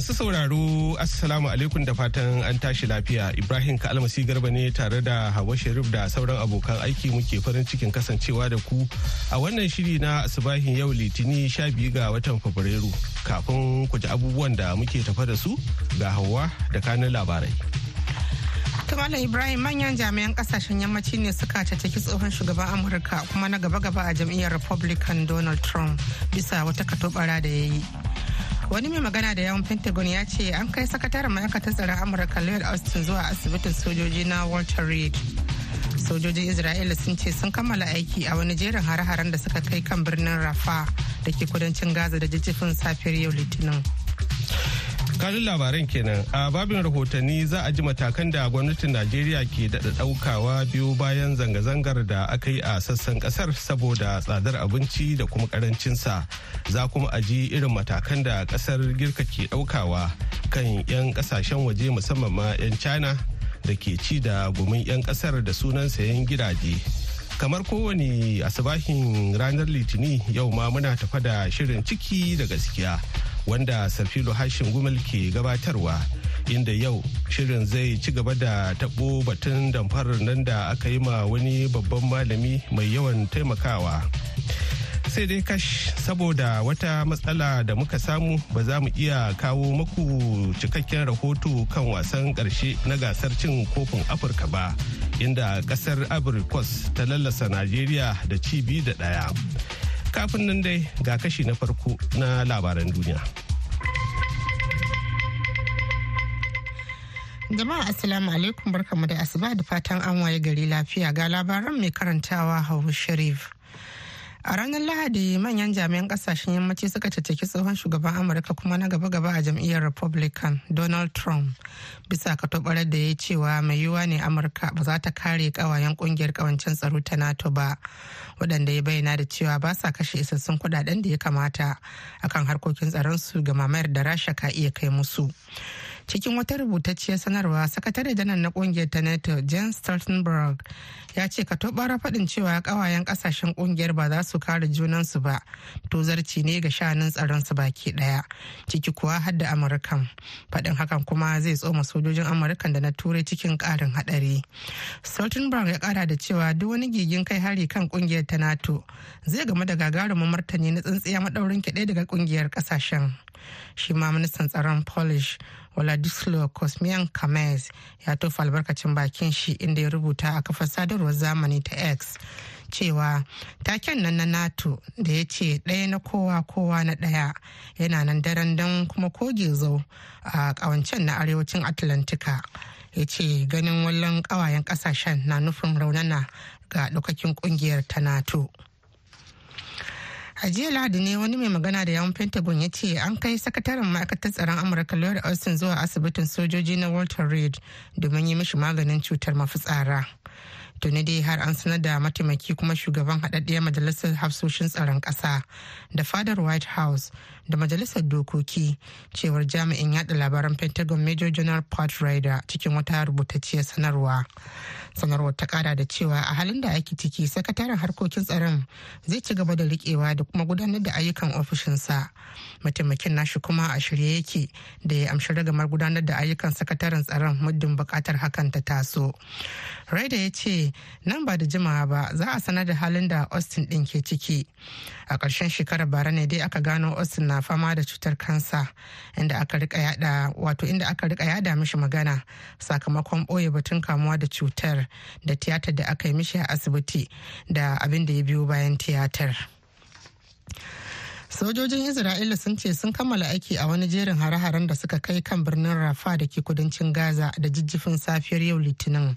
Masu sauraro Assalamu alaikum da fatan an tashi lafiya Ibrahim Kalmasi Garba ne tare da Hawa Sharif da sauran abokan aiki muke farin cikin kasancewa da ku a wannan shiri na asibahin yau litini sha biyu ga watan Fabrairu kafin ku ji abubuwan da muke tafa da su ga Hawa da kanin labarai. Tumala Ibrahim manyan jami'an ƙasashen yammaci ne suka caccaki tsohon shugaban Amurka kuma na gaba-gaba a jam'iyyar Republican Donald Trump bisa wata katobara da ya yi. Wani mai magana da yawan Pentagon ya ce an kai sakataren ma'aikatar tsaron Amurka Lloyd Austin zuwa asibitin sojoji na Walter Reed. Sojojin Isra'ila sun ce sun kammala aiki a wani jerin hare-haren da suka kai kan birnin Rafa da ke kudancin Gaza da jijjifin safiyar yau Litinin. Kanun labaran kenan. A babin rahotanni za a ji matakan da gwamnatin najeriya ke daɗa ɗaukawa biyu bayan zanga-zangar da aka yi a sassan ƙasar saboda tsadar abinci da kuma ƙarancinsa. Za kuma a ji irin matakan da ƙasar girka ke ɗaukawa kan 'yan ƙasashen waje musamman ma 'yan china da ke ci da gumin 'yan ƙasar da sunan sayan gidaje. Kamar kowane asabahin ranar litini yau ma muna tafa da shirin ciki da gaskiya. Wanda Sarfilo Hashin Gumal ke gabatarwa inda yau shirin zai ci gaba da tabo batun damfarar nan da aka yi ma wani babban malami mai yawan taimakawa. sai dai kash saboda wata matsala da muka samu ba za mu iya kawo maku cikakken rahoto kan wasan ƙarshe na gasar cin kofin afirka ba inda ƙasar abrikos ta lallasa najeriya da cibi da ɗaya kafin nan dai ga kashi na farko na labaran duniya. Jama'a Assalamu alaikum barkamu da asuba da fatan an waye gari lafiya ga labaran mai karantawa Hauwa Sharif. A ranar Lahadi manyan jami'an ƙasashen yammaci suka caccaki tsohon shugaban Amurka kuma na gaba-gaba a jam'iyyar Republican Donald Trump bisa katobarar da ya cewa mai yiwuwa ne Amurka ba za ta kare kawayen ƙungiyar kawancen tsaro ta NATO ba waɗanda ya bayyana da cewa ba sa kashe isassun kuɗaɗen da ya kamata akan harkokin tsaron su ga mamayar da Rasha ka iya kai musu. Cikin wata rubutacciyar sanarwa sakatare janar na ƙungiyar ta nato jan stoltenberg ya ce ka tobara faɗin cewa kawayen ƙasashen ƙungiyar ba za su kare junansu ba. To zarci ne ga shanun tsaron su baki ɗaya ciki kuwa har da amurkan faɗin hakan kuma zai tsoma sojojin amurkan da na turai cikin ƙarin haɗari. Stoltenberg ya ƙara da cewa duk wani gigin kai hari kan ƙungiyar ta nato zai game da gagarumin martani na tsintsiya maɗaurin kiɗe daga ƙungiyar ƙasashen. Shi ma ministan tsaron polish Oladislaw Kosmian Kamez ya tofa albarkacin bakin shi inda ya rubuta a kafar sadarwar zamani ta X cewa taken nan na NATO da ya ce ɗaya na kowa kowa na ɗaya yana nan daren don kuma koge zau a ƙawancen na arewacin Atlantika. ya ce ganin wallon ƙawayen ƙasashen na nufin raunana ga ɗaukakin ƙungiyar ta NATO. A jiya lahadi ne wani mai magana da yawon pentagon ya ce an kai sakataren ma'aikatar tsaron amurka lloyd austin zuwa asibitin sojoji na walter reed domin yi mishi maganin cutar mafitsara. Tuni dai har an sanar da mataimaki kuma shugaban haɗaɗɗiyar majalisar hafsoshin tsaron ƙasa da fadar white house da majalisar dokoki cewar jami'in yada labaran pentagon major general pat ryder cikin wata rubutacciyar sanarwa. Sanarwar ta kara da cewa a halin da ake ciki sakataren harkokin tsaron zai ci gaba da rikewa da kuma gudanar da ayyukan ofishinsa. Mataimakin nashi kuma a shirye yake da ya amshi ragamar gudanar da ayyukan sakataren tsaron muddin buƙatar hakan ta taso. Raida ya ce nan ba da jimawa ba za a sanar da halin da austin din ke ciki. A ƙarshen shekarar bara ne dai aka gano austin na fama da cutar kansa inda aka riƙa yada wato inda aka riƙa yada mishi magana sakamakon ɓoye batun kamuwa da cutar da tiyatar da aka yi mishi a asibiti da abin da ya biyo bayan tiyatar. sojojin isra'ila sun ce sun kammala aiki a wani jerin hare-haren da suka kai kan birnin rafa da ke kudancin gaza da jijjifin safiyar yau litinin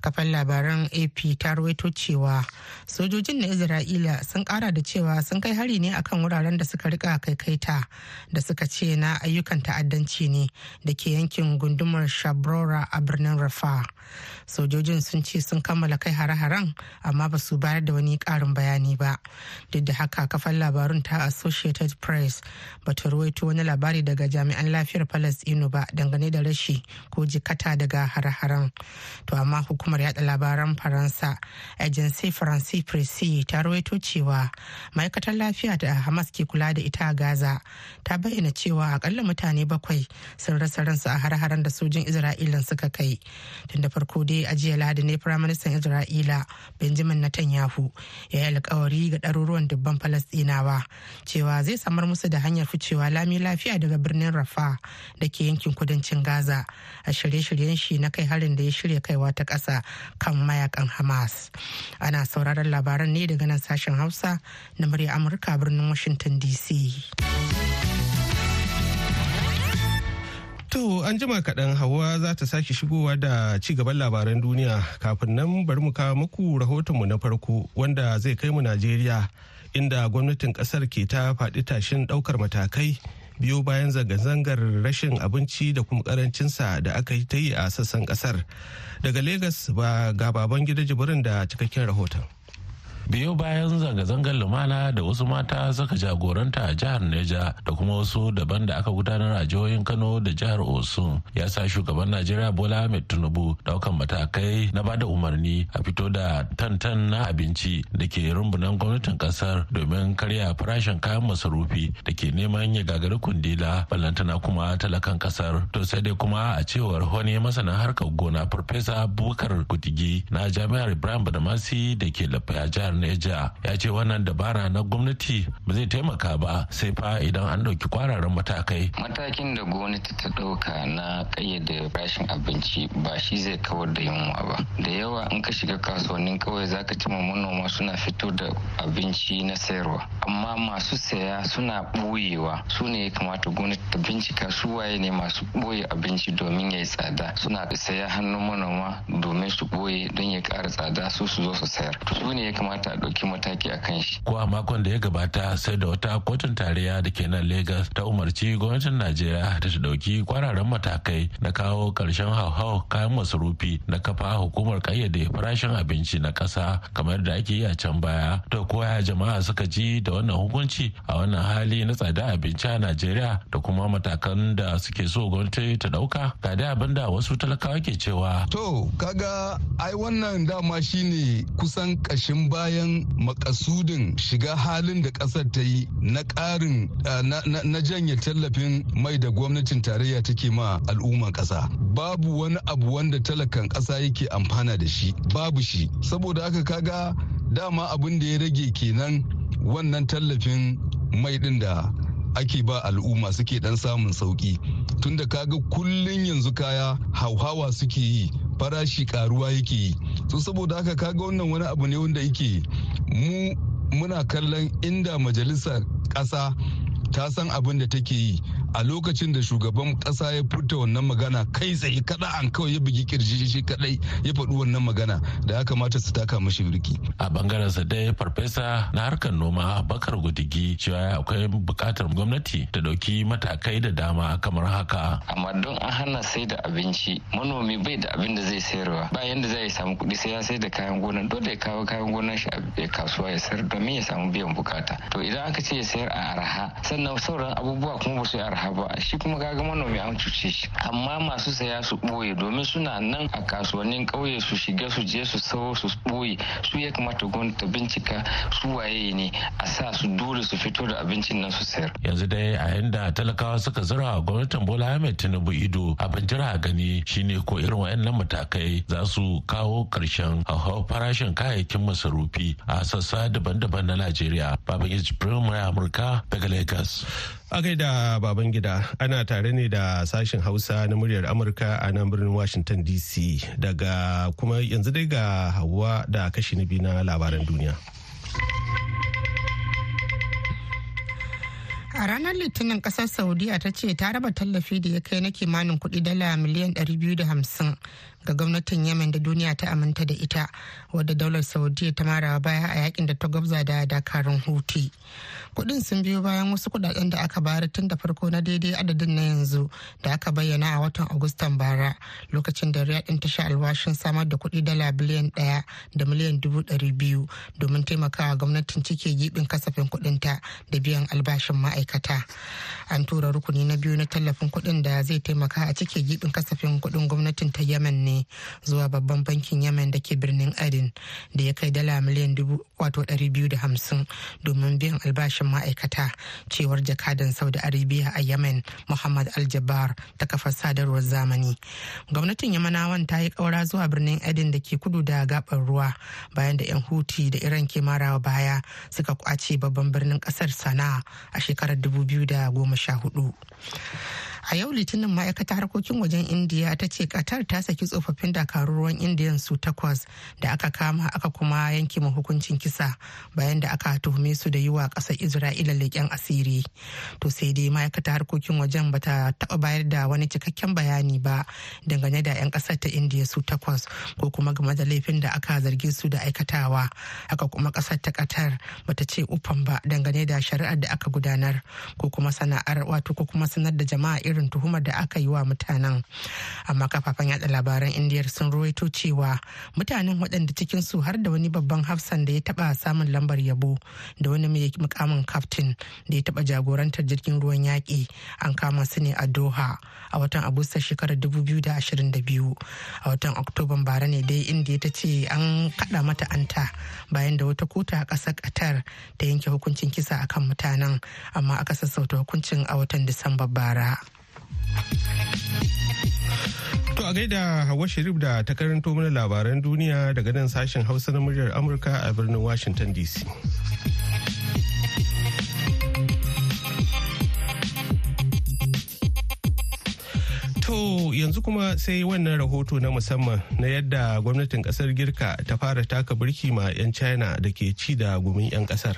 kafan labaran ap ta rawaito cewa sojojin na isra'ila sun kara da cewa sun kai hari ne akan wuraren da suka riƙa kaikaita da suka ce na ayyukan ta'addanci ne da ke yankin gundumar shabrora a birnin rafa sojojin sun ce sun kammala kai hare-haren amma ba su bayar da wani karin bayani ba. Duk da haka kafan labarun ta associated press ba ta ruwaito wani labari daga jami'an lafiyar palestino ba dangane da rashi ko jikata daga hare-haren. To amma hukumar yada labaran faransa agency france presse ta ruwaito cewa ma'aikatar lafiya da hamas ke kula da ita a gaza ta bayyana cewa akalla mutane bakwai sun rasa ransu a hare-haren da sojin isra'ila suka kai. Tun da farko dai a jiya lahadi ne firaministan isra'ila benjamin netanyahu ya yi alkawari ga ɗaruruwan dubban falastinawa cewa zai samar musu da hanyar ficewa lami lafiya daga birnin rafa da ke yankin kudancin gaza a shirye-shiryen shi na kai harin da ya shirya kaiwa ta ƙasa. Kan mayaƙan hamas. Ana sauraron labaran ne daga nan sashen hausa na murya amurka birnin washington dc To an jima kaɗan hawa za ta sake shigowa da ci gaban labaran duniya. Kafin nan bari mu kawo muku rahotonmu na farko wanda zai kai mu Najeriya inda gwamnatin ƙasar ke ta faɗi tashin ɗaukar matakai biyo bayan zanga-zangar rashin abinci da kuma ƙarancinsa da aka yi ta yi a sassan ƙasar. Daga Legas ba ga baban gida jibirin da cikakken rahoton. Biyo bayan zanga-zangar lumana da wasu mata suka jagoranta a jihar neja da kuma wasu daban da aka gudanar a jihohin kano da jihar osun ya sa shugaban najeriya bola ahmed tinubu ɗaukan matakai na ba da umarni a fito da tantan na abinci da ke rumbunan gwamnatin ƙasar domin karya farashin kayan masarufi da ke neman ya gagari kundila ballantana kuma talakan ƙasar. To sai dai kuma a cewar wani masana harkar gona farfesa bukar kutigi na jami'ar ibrahim badamasi da ke lafiya jihar neja ya ce wannan dabara na gwamnati ba zai taimaka ba sai fa idan an ɗauki kwararan matakai. Matakin da gwamnati ta ɗauka na ƙayyade rashin abinci ba shi zai kawar da yunwa ba. Da yawa in ka shiga kasuwannin kawai zaka ci manoma suna fito da abinci na sayarwa. Amma masu saya suna ɓoyewa. Su ne ya kamata gwamnati ta bincika su waye ne masu ɓoye abinci domin ya yi tsada. Suna saya hannun manoma domin su ɓoye don ya ƙara tsada su su zo su sayar. Su ne ya kamata ta ɗauki mataki a kan shi. Ko a makon da ya gabata sai da wata kotun tarayya da ke nan Legas ta umarci gwamnatin Najeriya da ta ɗauki kwararan matakai na kawo ƙarshen hauhau kayan masarufi na kafa hukumar ƙayyade farashin abinci na ƙasa kamar da ake yi a can baya. To koya jama'a suka ji da wannan hukunci a wannan hali na tsada abinci a Najeriya da kuma matakan da suke so gwamnati ta ɗauka. Ga dai abin da wasu talakawa ke cewa. To kaga ai wannan dama shine kusan ƙashin baya bayan makasudin shiga halin da ƙasar ta yi na ƙarin na janye tallafin mai da gwamnatin tarayya take ma al'umman ƙasa. Babu wani abu wanda talakan ƙasa yake amfana da shi. Babu shi. Saboda haka kaga dama abin da ya rage kenan wannan tallafin mai din da ake ba al'umma suke dan samun sauƙi tunda kaga kullun yanzu kaya hauhawa suke yi. Farashi karuwa yake yi. To saboda haka kaga wannan wani abu ne wanda yake mu muna kallon inda majalisar ƙasa ta san abin da take yi. A lokacin da shugaban kasa ya furta wannan magana kai tsaye kada an kawai ya bugi ƙirji shi kadai ya faɗi wannan magana da ya kamata su taka mashi birki. a ɓangaren sa dai farfesa na harkar noma bakar gudigi cewa akwai buƙatar gwamnati ta ɗauki matakai da dama kamar haka. amma don an hana sai da abinci manomi bai da abin da zai sayarwa ba yanda zai samu kuɗi sai ya sai da kayan gona dole ya kawo kayan gonan shi a kasuwa ya sayar domin ya samu biyan buƙata to idan aka ce ya sayar a araha sannan sauran abubuwa kuma ba su yi arha ba. Shi kuma kaga manomi an cuce shi. Amma masu saya su ɓoye domin suna nan a kasuwannin ƙauye su shiga su je su sawo su ɓoye su ya kamata gwamnati ta bincika su waye ne a sa su dole su fito da abincin nan su sayar. Yanzu dai a yanda talakawa suka zura gwamnatin bola ahmed tinubu ido abin jira a gani shine ko irin wayannan matakai za su kawo ƙarshen hauhawar farashin kayayyakin masarufi a sassa daban-daban na najeriya. Babangiji firimar amurka daga lagos. A gaida baban gida ana tare ne da sashen Hausa na muryar Amurka a nan birnin Washington DC daga kuma yanzu dai ga hawa da kashi na biyu na labaran duniya. A ranar litinin ƙasar saudiya ta ce ta raba tallafi da ya kai na kimanin kuɗi dala miliyan 250 ga gwamnatin yemen da duniya ta aminta da ita wadda daular saudiya ta mara baya a yaƙin da ta gwabza da dakarun huti kuɗin sun biyo bayan wasu kuɗaɗen da aka bayar tun da farko na daidai adadin na yanzu da aka bayyana a watan agustan bara lokacin da riyadin ta sha alwashin samar da kuɗi dala biliyan ɗaya da miliyan dubu dari biyu domin taimakawa gwamnatin cike gibin kasafin kudinta da biyan albashin ma'aikata. An tura rukuni na biyu na tallafin kuɗin da zai taimaka a cike gibin kasafin kuɗin gwamnatin ta yemen ne. Zuwa babban bankin yemen da ke birnin adin da ya kai dala miliyan hamsin domin biyan albashin ma'aikata cewar jakadan saudi arabia a yemen muhammad aljabar ta kafar sadarwar zamani. Gwamnatin yamanawan ta yi ƙaura zuwa birnin adin da ke kudu da gabar ruwa bayan da 'yan huti da iran ke marawa baya suka ƙwace babban birnin ƙasar sana'a a shekarar 2014 a yau litinin ma'aikatar harkokin wajen indiya ta ce qatar ta saki tsofaffin dakarun ruwan indiyan su takwas da aka kama aka kuma yanke ma hukuncin kisa bayan da aka tuhume su da yi wa ƙasar isra'ila leƙen asiri. To sai dai ma'aikatar harkokin wajen bata taɓa bayar da wani cikakken bayani ba dangane da 'yan ƙasar ta indiya su takwas ko kuma game da laifin da aka zarge su da aikatawa. Haka kuma ƙasar ta qatar bata ce ufan ba dangane da shari'ar da aka gudanar ko kuma sana'ar wato ko kuma sanar da jama'a irin tuhumar da aka yi wa mutanen amma kafafen yada labaran indiyar sun ruwaito cewa mutanen waɗanda cikin su har da wani babban hafsan da ya taba samun lambar yabo da wani mai mukamin kaftin da ya taba jagorantar jirgin ruwan yaƙi an kama su ne a doha a watan agusta shekarar 2022 a watan oktoban bara ne dai indiya ta ce an kaɗa mata anta bayan da wata kota a ƙasar qatar ta yanke hukuncin kisa akan mutanen amma aka sassauta hukuncin a watan disamba bara. To a gaida Hawa Sharif da ta karanto mana labaran duniya daga nan sashen Hausa na muryar Amurka a birnin Washington DC. To yanzu kuma sai wannan rahoto na musamman na yadda gwamnatin ƙasar Girka ta fara taka birki ma 'yan China da ke ci da gumin 'yan ƙasar.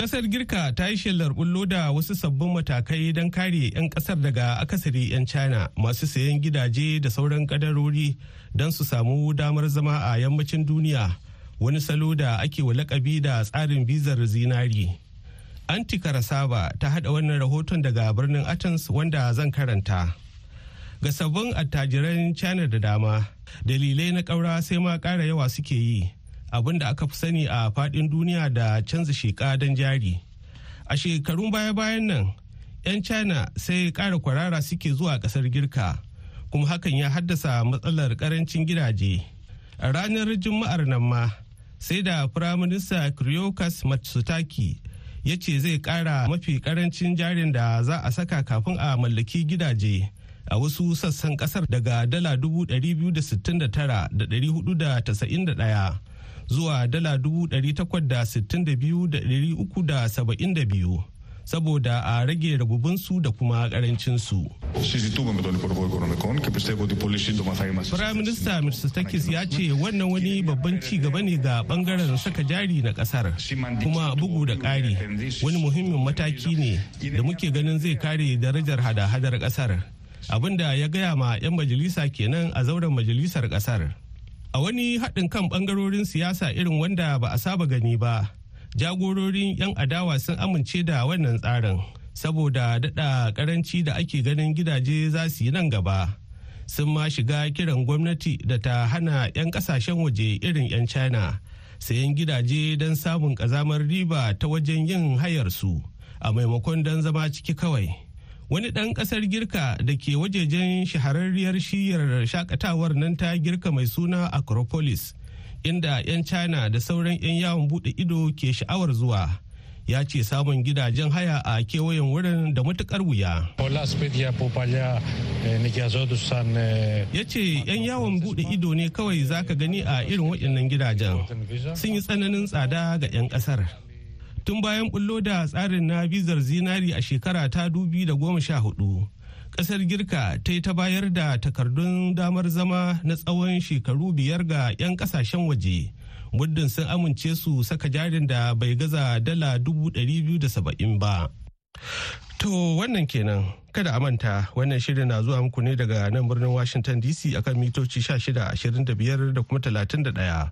Kasar Girka ta yi shelar bullo da wasu sabbin matakai don kare 'yan ƙasar daga akasari 'yan China masu sayan gidaje da sauran kadarori don su samu damar zama a yammacin duniya wani salo da ake wa lakabi da tsarin bizar zinari. Anti Karasaba ta haɗa wannan rahoton daga birnin Athens wanda zan karanta. Ga sabbin attajiran China da dama, dalilai na ƙaura sai ma ƙara yawa suke yi. Abin da aka fi sani a faɗin duniya da canza sheka don jari. A shekarun baya-bayan nan 'yan china sai ƙara kwarara suke zuwa ƙasar girka kuma hakan ya haddasa matsalar ƙarancin gidaje. A ranar juma'ar nan ma sai da firaminista kriokas matsutaki ya ce zai ƙara mafi ƙarancin jarin da za a saka kafin a mallaki gidaje a wasu sassan ƙasar daga dala 269,491 zuwa dala dubu ɗari takwas da sittin da biyu da ɗari uku da saba'in da biyu saboda a rage rabubinsu da kuma karancinsu. Firaminista Mitsotakis ya ce wannan wani babban ci gaba ne ga ɓangaren saka jari na ƙasar kuma bugu da ƙari wani muhimmin mataki ne da muke ganin zai kare darajar hada-hadar ƙasar abin da ya gaya ma 'yan majalisa kenan a zauren majalisar ƙasar. A wani haɗin kan ɓangarorin siyasa irin wanda ba a saba gani ba, jagororin 'yan adawa sun amince da wannan tsarin saboda daɗa ƙaranci da ake ganin gidaje za su yi nan gaba. Sun ma shiga kiran gwamnati da ta hana 'yan ƙasashen waje irin 'yan China sayan gidaje don samun ƙazamar riba ta wajen yin hayarsu a maimakon don zama ciki kawai. Wani ɗan ƙasar girka da ke wajejen shahararriyar shiyar shakatawar nan ta girka mai suna acropolis inda 'yan china da sauran 'yan yawon buɗe ido ke sha'awar zuwa ya ce samun gidajen haya a kewayen wurin da matuƙar wuya. Ya ce 'yan yawon buɗe ido ne kawai zaka gani a irin waɗannan gidajen sun yi tsananin tsada ga 'yan ƙasar. Tun bayan bullo da tsarin na bizar zinari a shekara ta huɗu ƙasar girka ta yi ta bayar da takardun damar zama na tsawon shekaru biyar ga 'yan ƙasashen waje muddin sun amince su saka jarin da bai gaza dala dubu ɗari biyu da saba'in ba. To wannan kenan kada a manta wannan shirin na zuwa muku ne daga nan birnin Washington DC akan mitoci 1625 da kuma 31.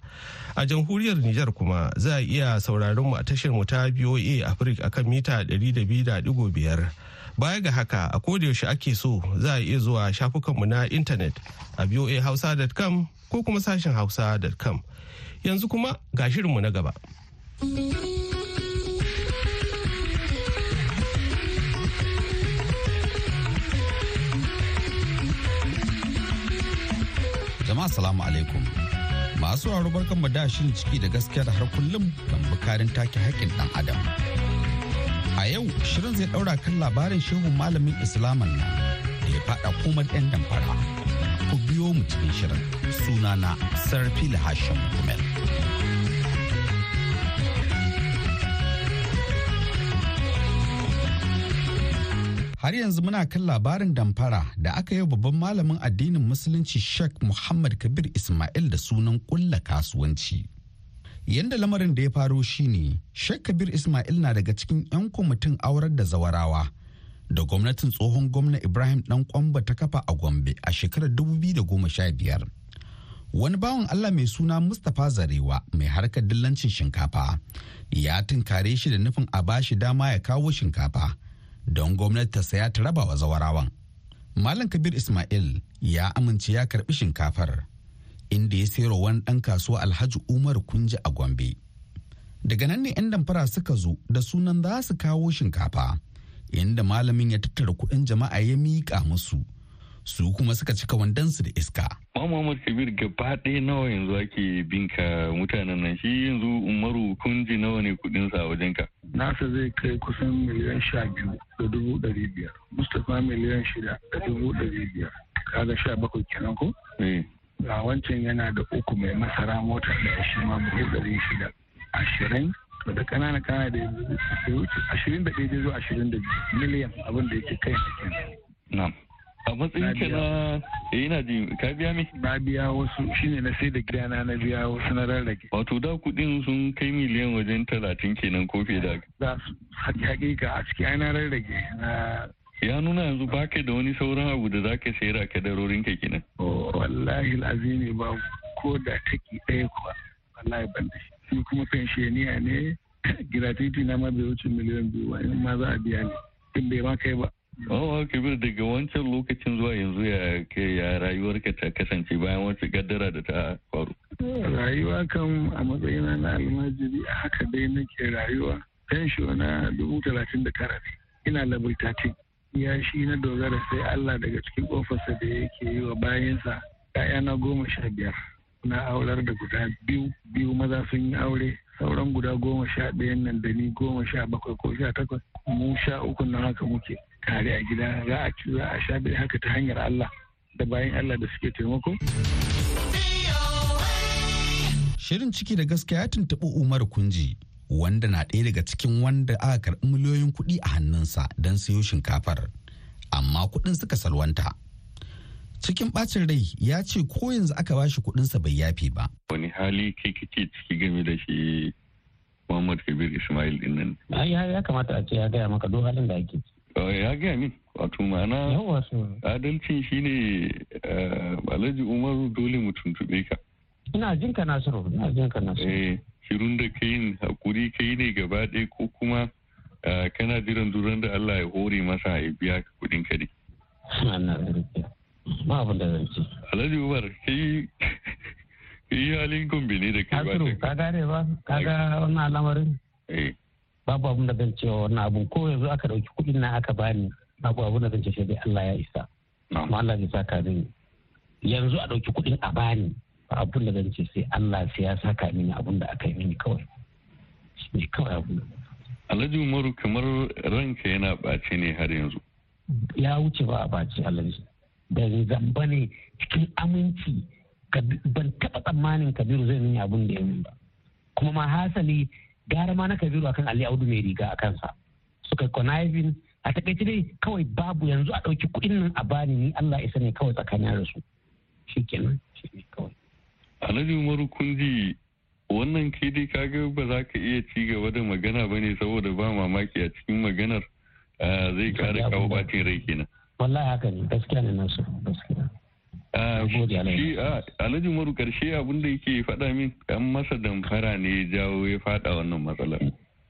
A jamhuriyar Nijar kuma za a iya sauraron mu a tashar mu ta BOA Africa akan mita 200.5. Baya ga haka a yaushe ake so za a iya zuwa shafukanmu na intanet a boahausa.com ko kuma sashen hausa.com. Yanzu kuma ga shirinmu na gaba. Jama'a salamu alaikum. Masu raro barkan mu da shirin ciki da gaskiya da har kullum kan bukarin take haƙƙin ɗan adam. A yau shirin zai ɗaura kan labarin shehun malamin Islaman nan da ya faɗa komar 'yan damfara. Ku biyo mu cikin shirin sunana Sarfil Hashim Kumel. Har yanzu muna kan labarin damfara da aka yi babban malamin addinin musulunci Sheikh Muhammad Kabir Ismail da sunan kulla kasuwanci. Yanda lamarin da ya faro shine Sheikh Kabir Ismail na daga cikin 'yan kwamitin aurar da zawarawa da gwamnatin tsohon gwamna Ibrahim dan kwamba ta kafa a Gombe a shekarar 2015. Wani bawan Allah mai suna Mustapha Zarewa mai harkar dillancin shinkafa ya tunkare shi da nufin a bashi dama ya kawo shinkafa. Don gwamnati ta saya ta raba wa zawarawan. Malam Kabir Ismail ya amince ya karɓi shinkafar inda ya sayar wani ɗan kasuwa Alhaji Umar Kunji a Gombe. Daga nan ne 'yan damfara suka zo da sunan za su kawo shinkafa inda malamin ya tattara kuɗin jama'a ya miƙa musu su kuma suka cika wandansu da iska. Muhammad Kabir gaba ɗaya nawa yanzu ake binka mutanen nan shi yanzu Umaru kunji nawa ne kuɗin sa wajen ka. Nasa zai kai kusan miliyan sha biyu da dubu ɗari biyar. Mustapha miliyan shida da dubu ɗari biyar. Kaga sha bakwai kenan ko? Eh. Ga wancan yana da uku mai masara mota da shi ma buhu ɗari shida. Ashirin to da ƙanana ƙanana da wuce ashirin da ɗaya zuwa ashirin da biyu miliyan abin da yake kai na kenan. A matsayin ka na eh ina ji ka biya mi? Na biya wasu shine na sai da gidana na biya wasu na rarrage. Wato da kuɗin sun kai miliyan wajen talatin kenan ko fiye da za su hakika a ciki ana rarrage na ya nuna yanzu baka da wani sauran abu da zaka sayar a kadarorin ka kenan? Wallahi azimi ba ko da taki ɗaya kuwa wallahi ban da shi. Kuma pensioniya ne gratuity na ma bai wuce miliyan biyu wani ma za a biya ne in bai ma kai ba. Oh, kabir daga wancan lokacin zuwa yanzu ya ya rayuwarka ta kasance bayan wacce gaddara da ta faru. Rayuwa kan a matsayina na almajiri a haka dai nake rayuwa. Fensho na dubu talatin da tara ne. Ina level 13. Ya shi na dogara sai Allah daga cikin ofarsa da yake yi wa bayansa. na goma sha biyar. Na aular da guda biyu biyu maza sun yi aure sauran guda goma sha ɗayan nan da ni goma sha bakwai ko sha takwas mu sha uku na haka muke. Tare a gida za a ci za a sha bai haka ta hanyar Allah da bayan Allah da suke taimako. Shirin ciki da gaskiya ya tuntuɓi Umar Kunji wanda na ɗaya daga cikin wanda aka karɓi miliyoyin kuɗi a hannunsa don siyo shinkafar amma kuɗin suka salwanta. Cikin ɓacin rai ya ce ko yanzu aka ba shi kuɗinsa bai yafe ba. Wani hali kai kake ciki game da shi Muhammad Kabir Ismail ɗin nan. Ya kamata a ce ya gaya maka duk halin da ake ciki. Ya gaya min wato ma'ana adalci shine alhaji umaru dole mu tuntube ka. Ina jin ka nasiru. Ina jin ka nasiru. Eh shirun da kai haƙuri kai ne gaba ɗaya ko kuma kana jiran duran da Allah ya hore masa ya biya ka kuɗin ka dai ba abin da zan ce. Alhaji umar kai kai halin gombe ne da kai ba ka gane ba? Ka ga wannan al'amarin? Eh. Babu abin da zan cewa wannan abun ko yanzu aka ɗauki kuɗin na aka bani babu abin da zan ce sai Allah ya isa amma Allah zai saka mini yanzu a ɗauki kuɗin a bani ba abin da zan ce sai Allah sai ya saka mini abin da aka yi mini kawai shi kawai abin Alhaji Umaru kamar ranka yana ɓace ne har yanzu. Ya wuce ba a ɓace Alhaji. Da zamba ne cikin aminci ban taɓa tsammanin Kabiru zai nuna abin da ya min ba. Kuma ma hasali gara ma na kabiru akan ali audu mai riga a kansa. Suka conniving. A taƙaice dai kawai babu yanzu a ɗauki kuɗin nan a bani ni Allah isa ne kawai tsakanin da su. Shi kenan shi ne kawai. Alhaji umaru kun ji wannan ke dai kaga ba za ka iya ci gaba da magana ba ne saboda ba mamaki a cikin maganar zai kara kawo bacin rai kenan. Wallahi haka ne. Gaskiya ne nasu gaskiya alhaji. maru ƙarshe abin da yake faɗa min an masa damfara ne ya jawo ya faɗa wannan matsalar.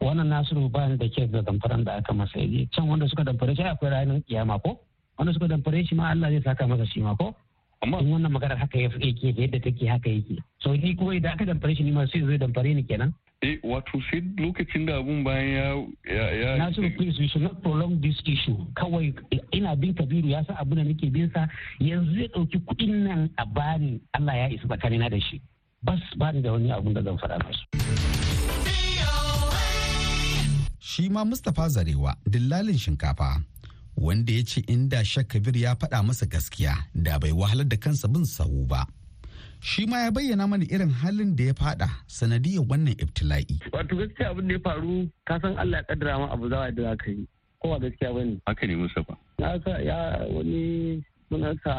Wannan nasiru ba da ke da damfaran da aka masa. Yaje can wanda suka damfare shi akwai ranar kiyama ko? Wanda suka damfare shi ma Allah zai saka masa shi ma ko? Amma in wannan maganar haka ya yake yadda take haka yake. So ni kuma idan aka damfare shi ni ma sai zai damfare ni kenan. Eh wato sai lokacin da abun bayan ya ya Nasiru please we should not prolong this issue. Kawai ina bin Kabiru ya san abu da nake bin sa. Yanzu zai ɗauki kuɗin nan a bani Allah ya isa tsakanina da shi. Bas bani da wani abun da zan faɗa musu shi ma Mustapha Zarewa dillalin shinkafa wanda ya ce inda Kabir ya faɗa masa gaskiya da bai wahalar da kansa bin sahu ba. Shi ma ya bayyana mana irin halin da ya faɗa sanadiyar wannan ibtila'i. Wato gaskiya abin da ya faru ka san Allah ya kaddara ma abu zawa da za ka yi. Kowa gaskiya ba ne. Haka ne Mustapha. Na sa ya wani sunansa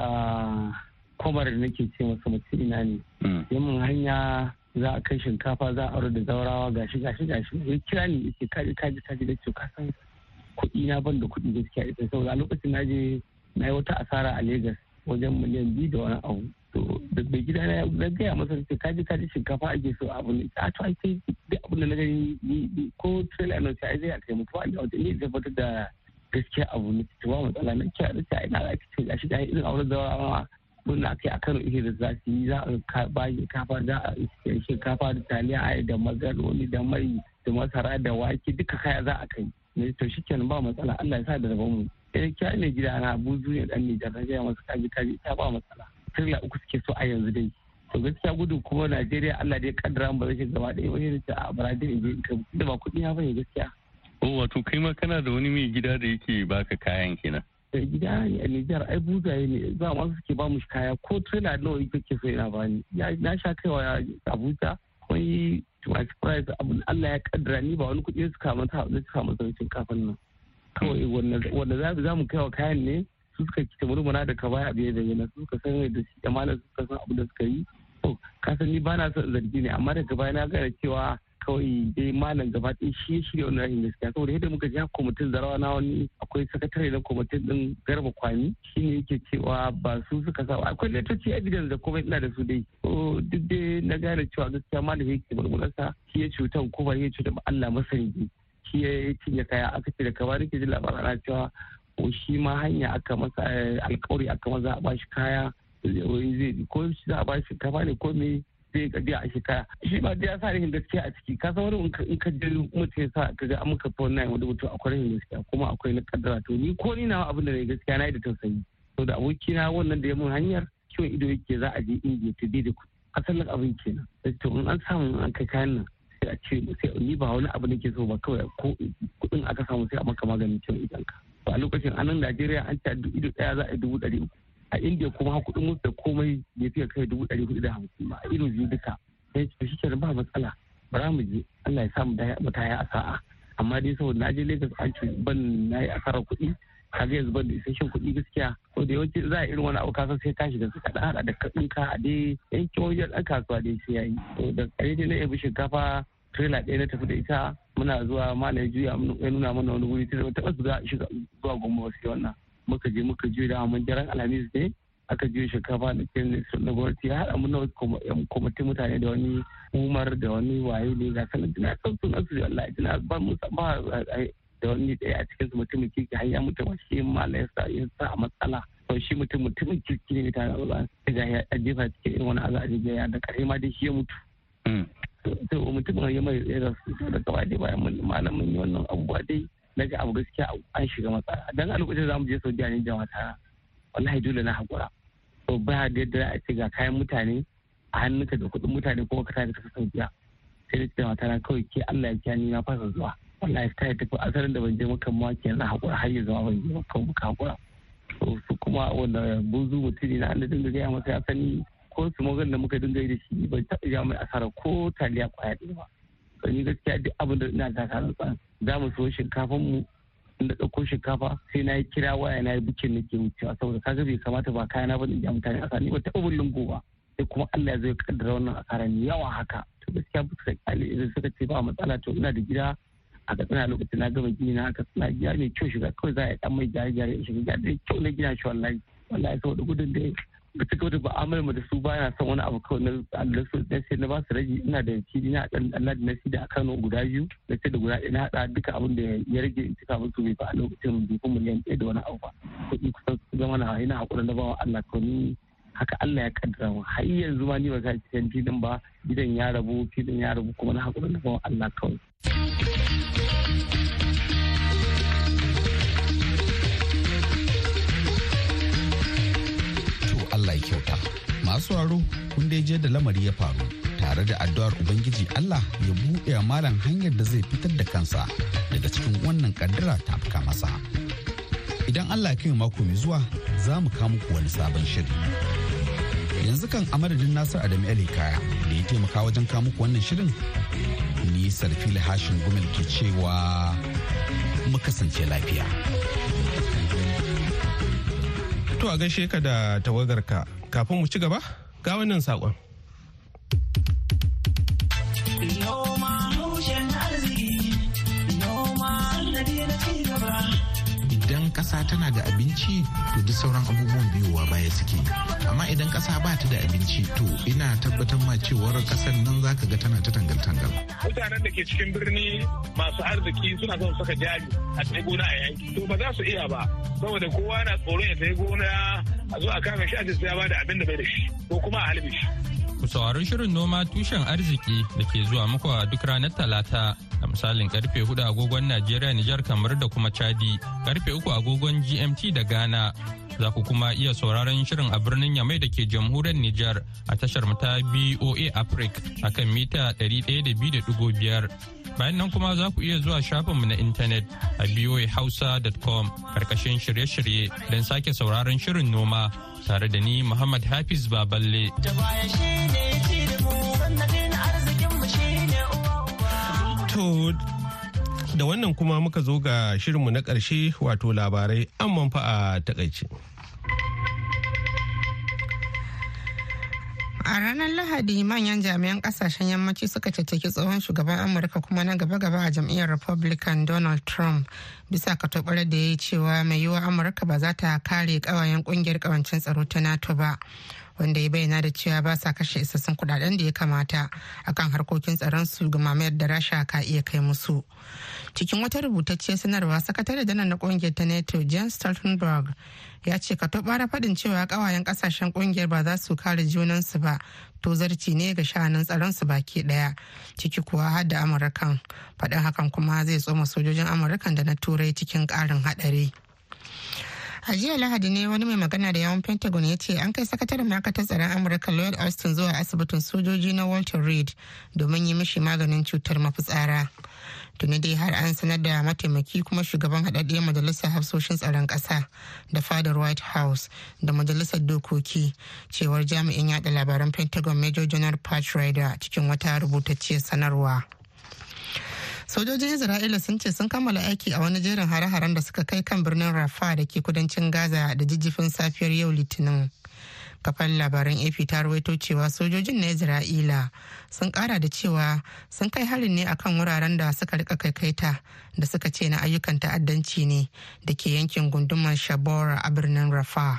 kwamar da nake ce masa mutum ina ne. Hmm. Yamin hanya za a kai shinkafa za a aure da zaurawa gashi gashi gashi ya kira ni yake kaji kaji kaji da ce kasan kuɗi na ban da kuɗi gaskiya ita saboda a lokacin na je na yi wata asara a Legas wajen miliyan biyu da wani abu to da bai gida na na gaya masa ce kaji kaji shinkafa ake so abu ne a to ai sai duk abin da na gani ko trailer na sai zai a kai mutuwa ne wajen ne tabbatar da gaskiya abu ne ba matsala. Na kiyar da sai ina da ake ce gashi da irin auren zaurawa mun na kai a kano ihe da za su yi. Za a ba shinkafa za a shinkafa da taliya ai da magaroni da mai da masara da wake duka kaya za a kai. Ne to shi kenan ba matsala. Allah ya sa da rabon mu. Sai kya ne gida na buzu ne dan Nijar na gaya masa kaji kaji ta ba matsala. Tirla uku suke so a yanzu dai. To gaskiya gudu kuma Najeriya Allah dai kaddara ba zai gaba ɗaya wani da a Brazil in je in kai da ba kuɗi ya ba ne gaskiya. Oh wato kai ma kana da wani mai gida da yake baka kayan kenan. da gida ne a Nijar. Ai buzaye ne. Za ma suke ba mu kaya. Ko trailer nawa kake so yana bani na sha kaiwa Abuja. Wani tumaci price abin Allah ya kaddara. Ni ba wani kuɗi suka mata da suka mata kafin nan. Kawai wanda za za mu kaiwa kayan ne? Su suka kita murmuna da ka baya biye da yana su suka san da shi da malam suka san abu da suka yi. To ka san ni ba na son zargi ne amma daga baya na gane cewa kawai dai malam gaba ɗaya shi ya shirya wannan rashin gaskiya. Saboda yadda muka ja kwamitin zarawa na wani akwai sakatare na kwamitin din garba kwami shi ne yake cewa ba su suka sa akwai letoci evidence da kuma ina da su dai. To duk dai na gane cewa gaskiya malam yake mulmularsa shi ya cutan ko ba ya cuta ba Allah masani. Shi ya cinye kaya aka ce da kaba nake ji labarin ana cewa ko shi ma hanya aka masa alkawari aka maza a bashi kaya zai ko shi za a bashi kafa ne ko me zai ka biya a shi ba da ya sa rahin gaskiya a ciki. Ka san wani in ka je mutum ya sa ka ga an muka fa wannan wani mutum akwai rahin gaskiya kuma akwai na kaddara. To ni ko ni na abin da gaskiya na yi da tausayi. To da abokina wannan da ya mun hanyar kiwon ido yake za a je indiya ta da kuɗi asalin abin kenan. To in an samu an kai kayan nan sai a ce ni ba wani abu nake so ba kawai ko kuɗin aka samu sai a maka maganin ciwon idon ka to a lokacin a nan Najeriya an ta ido ɗaya za a dubu ɗari uku. A India kuma ha kuɗin musu da komai bai fiye kai dubu ɗari huɗu da hamsin ba. A ido biyu duka. Sai to shi ba matsala. Bara mu je. Allah ya samu mu ta a sa'a. Amma dai saboda na je Lagos an ce ban na yi asarar kuɗi. Kaga yanzu ban da isasshen kuɗi gaskiya. Ko da yawanci za a irin wani abu kasan sai tashi da su kaɗan haɗa da kaɗin ka a dai yankin wajen ɗan kasuwa dai sai ya yi. To da ƙare dai na yabi shinkafa trailer ɗaya na tafi da ita muna zuwa mana ya juya ya nuna mana wani wuri tun taɓa su shiga zuwa ba sai wannan. Muka je muka juya da mun jaran alhamis ne aka juya shinkafa da ke na gwamnati ya haɗa mun kwamitin mutane da wani umar da wani waye ne ga sanar dina son sunan su wallahi dina ba mu ba da wani ɗaya a cikin su mutumin kirki har ya mutu shi mala ya sa a matsala. To shi mutum mutumin kirki ne ta ga ya jefa cikin irin wani azabi ya da kare ma dai shi ya mutu. To mutumin ya mai ya rasu da gaba dai bayan mun malamin yi wannan abubuwa dai. Na ga abu gaskiya an shiga matsala. Dan a lokacin za mu je saudiya ne jama'a ta wallahi dole na haƙura. To ba da yadda a ce ga kayan mutane a hannunka da kuɗin mutane kuma ka tafi tafi saudiya sai da ce mata na kawai ke Allah ya kiya ni na fasa zuwa. Wallahi ta tafi asarin da ban je maka ma ke na haƙura har ya zama ban je maka muka haƙura. To su kuma wanda buzu mutum ne na Allah dinga gaya masa ya sani ko su magan da muka dinga yi da shi bai taɓa ja mai asara ko taliya ƙwaya ɗaya ba. To ni gaskiya duk abin da ina ta karan tsan za mu so shinkafan mu inda ɗauko shinkafa sai na yi kira waya na yi bukin nake wucewa saboda kaga bai kamata ba kayana ba in ja mutane asara. Ni ba taɓa lungu ba sai kuma Allah ya zai kaddara wannan asara ni yawa haka. To gaskiya ba su ƙyale idan suka ce ba matsala to ina da gida a katsina lokacin na gama gini na aka suna gida mai kyau shiga kawai za a yi dan mai gyare gyare shiga gida da kyau na gina shi wallahi. Wallahi saboda gudun da da suka wata ba'amala mu da su baya son wani abu kawai na Allah dan sai na ba su rage ina da fili na dan Allah da nasi da Kano guda biyu. Da sai da guda ɗaya na hada duka abin da ya rage in cika musu bai fa a lokacin bai kuma miliyan ɗaya da wani abu ba. Kuɗi kusan su zama na ina haƙuri na bawa Allah to ni haka Allah ya kaddara mu har yanzu ma ni ba ka cikin filin ba. Gidan ya rabu filin ya rabu kuma na haƙuri na bawa Allah kawai. Allah ya kyauta. Masu waro kun dai je da lamari ya faru tare da addu'ar Ubangiji Allah ya buɗe malam hanyar da zai fitar da kansa daga cikin wannan kaddara ta afka masa. Idan Allah ya kai mako mai zuwa za mu kawo muku wani sabon shiri. Yanzu kan a madadin Nasir Adamu Ali Kaya da ya taimaka wajen kawo muku wannan shirin ni Sarfili Hashin Gumel ke cewa mu kasance lafiya. To a gaishe ka da tawagarka kafin mu ci gaba ga wannan saƙon. Ƙasa tana da abinci to duk sauran abubuwan biyowa baya suke. Amma idan ƙasa ba ta da abinci to ina tabbatar ma cewar ƙasar nan za ka ga tana ta tangal-tangal. Mutanen da ke cikin birni masu arziki suna son saka jari a tsaye gona a yanki. To ba za su iya ba saboda kowa na tsoron ya tsaye gona a zo a kama shi a ce ya ba da abin da bai da shi ko kuma a halbe shi. Ku saurari shirin noma tushen arziki da ke zuwa muku a duk ranar Talata da misalin ƙarfe huɗu agogon Najeriya, Nijar, kamar da kuma Chadi, ƙarfe uku agogon GMT da Ghana. Za ku kuma iya sauraron shirin a birnin Yamai da ke jamhuriyar Nijar a tashar ta BOA Africa a kan mita 102.5. Bayan nan kuma za ku iya zuwa shafinmu na intanet a boahausa.com ƙarƙashin shirye-shirye don sake sauraron shirin noma tare da ni Muhammad Hafiz Baballe. To da wannan kuma muka zo ga shirinmu na ƙarshe wato labarai an manfa a taƙaice. A ranar Lahadi manyan jami'an ƙasashen yammaci suka caccaki tsohon shugaban Amurka kuma na gaba-gaba a jam'iyyar Republican Donald Trump bisa katobar da ya yi cewa mai yiwuwa Amurka ba za ta kare kawayen ƙungiyar kawancin tsaro ta NATO ba. Wanda ya bayyana da cewa ba sa kashe isassun kuɗaɗen da ya kamata akan harkokin tsaron su ga mamayar da rasha ka iya kai musu cikin wata rubutacciyar sanarwa sakatare janar na ƙungiyar ta nato jens stoltenberg ya ce ka bara faɗin cewa kawayen ƙasashen ƙungiyar ba za su kare junansu ba to zarci ne ga sha'anin tsaron su baki ɗaya ciki kuwa har da amurkan faɗin hakan kuma zai tsoma sojojin amurkan da na turai cikin ƙarin haɗari. A jiya lahadi ne wani mai magana da yawan pentagon ya ce an kai sakataren ma'aikatar tsaron amurka lloyd austin zuwa asibitin sojoji na walter reed domin yi mishi maganin cutar mafitsara tuni dai har an sanar da mataimaki kuma shugaban haɗaɗɗiyar majalisar hafsoshin tsaron ƙasa da fadar white house da majalisar dokoki cewar jami'in yada labaran pentagon major general pat cikin wata rubutacciyar sanarwa. Sojojin isra'ila sun ce sun kammala aiki a wani jerin hare-haren da suka kai kan birnin rafa da ke kudancin gaza da jijjifin safiyar yau litinin. Kafan labaran ap ta rawaito cewa sojojin na isra'ila sun kara da cewa sun kai harin ne akan wuraren da suka riƙa kaikaita da suka ce na ayyukan ta'addanci ne da ke yankin gundumar shabora a birnin rafa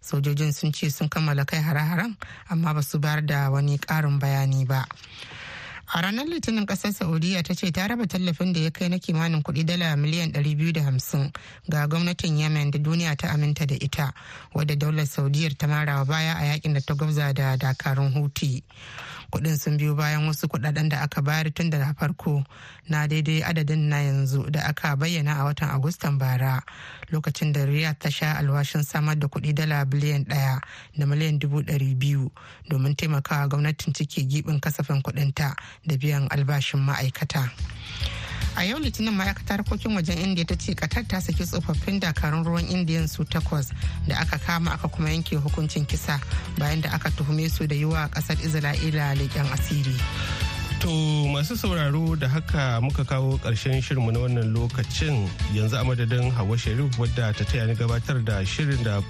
sojojin sun ce sun kammala kai hare-haren amma ba su bayar da wani karin bayani ba. A ranar litinin ƙasar saudiya ta ce ta raba tallafin da ya kai na kimanin kuɗi dala miliyan 250 ga gwamnatin yemen da duniya ta aminta da ita wadda daular saudiyar ta marawa baya a yaƙin da ta gwabza da dakarun huti. Kuɗin sun biyo bayan wasu kuɗaɗen da aka bayar tun da farko na daidai adadin na yanzu da aka bayyana a watan agustan bara lokacin da riyadh ta sha alwashin samar da kuɗi dala biliyan ɗaya da miliyan dubu dari biyu domin taimakawa gwamnatin cike gibin kasafin kudinta da biyan albashin ma'aikata. A yau litinin ma'aikatar harkokin wajen indiya ta ce katar ta saki tsofaffin dakarun ruwan indiyan su takwas da aka kama aka kuma yanke hukuncin kisa bayan da aka tuhume su da yi wa ƙasar isra'ila leƙen asiri To masu sauraro da haka muka kawo ƙarshen shirinmu na wannan lokacin yanzu a madadin Hawa Sharif wadda ta taya ni gabatar da shirin da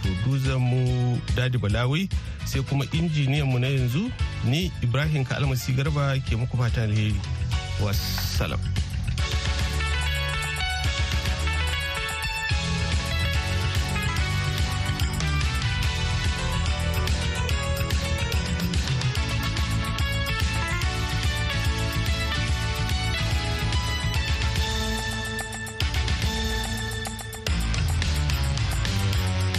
mu Dadi Balawi sai kuma injiniyan mu na yanzu ni Ibrahim Kalmasi Garba ke muku fata alheri. Wassalam.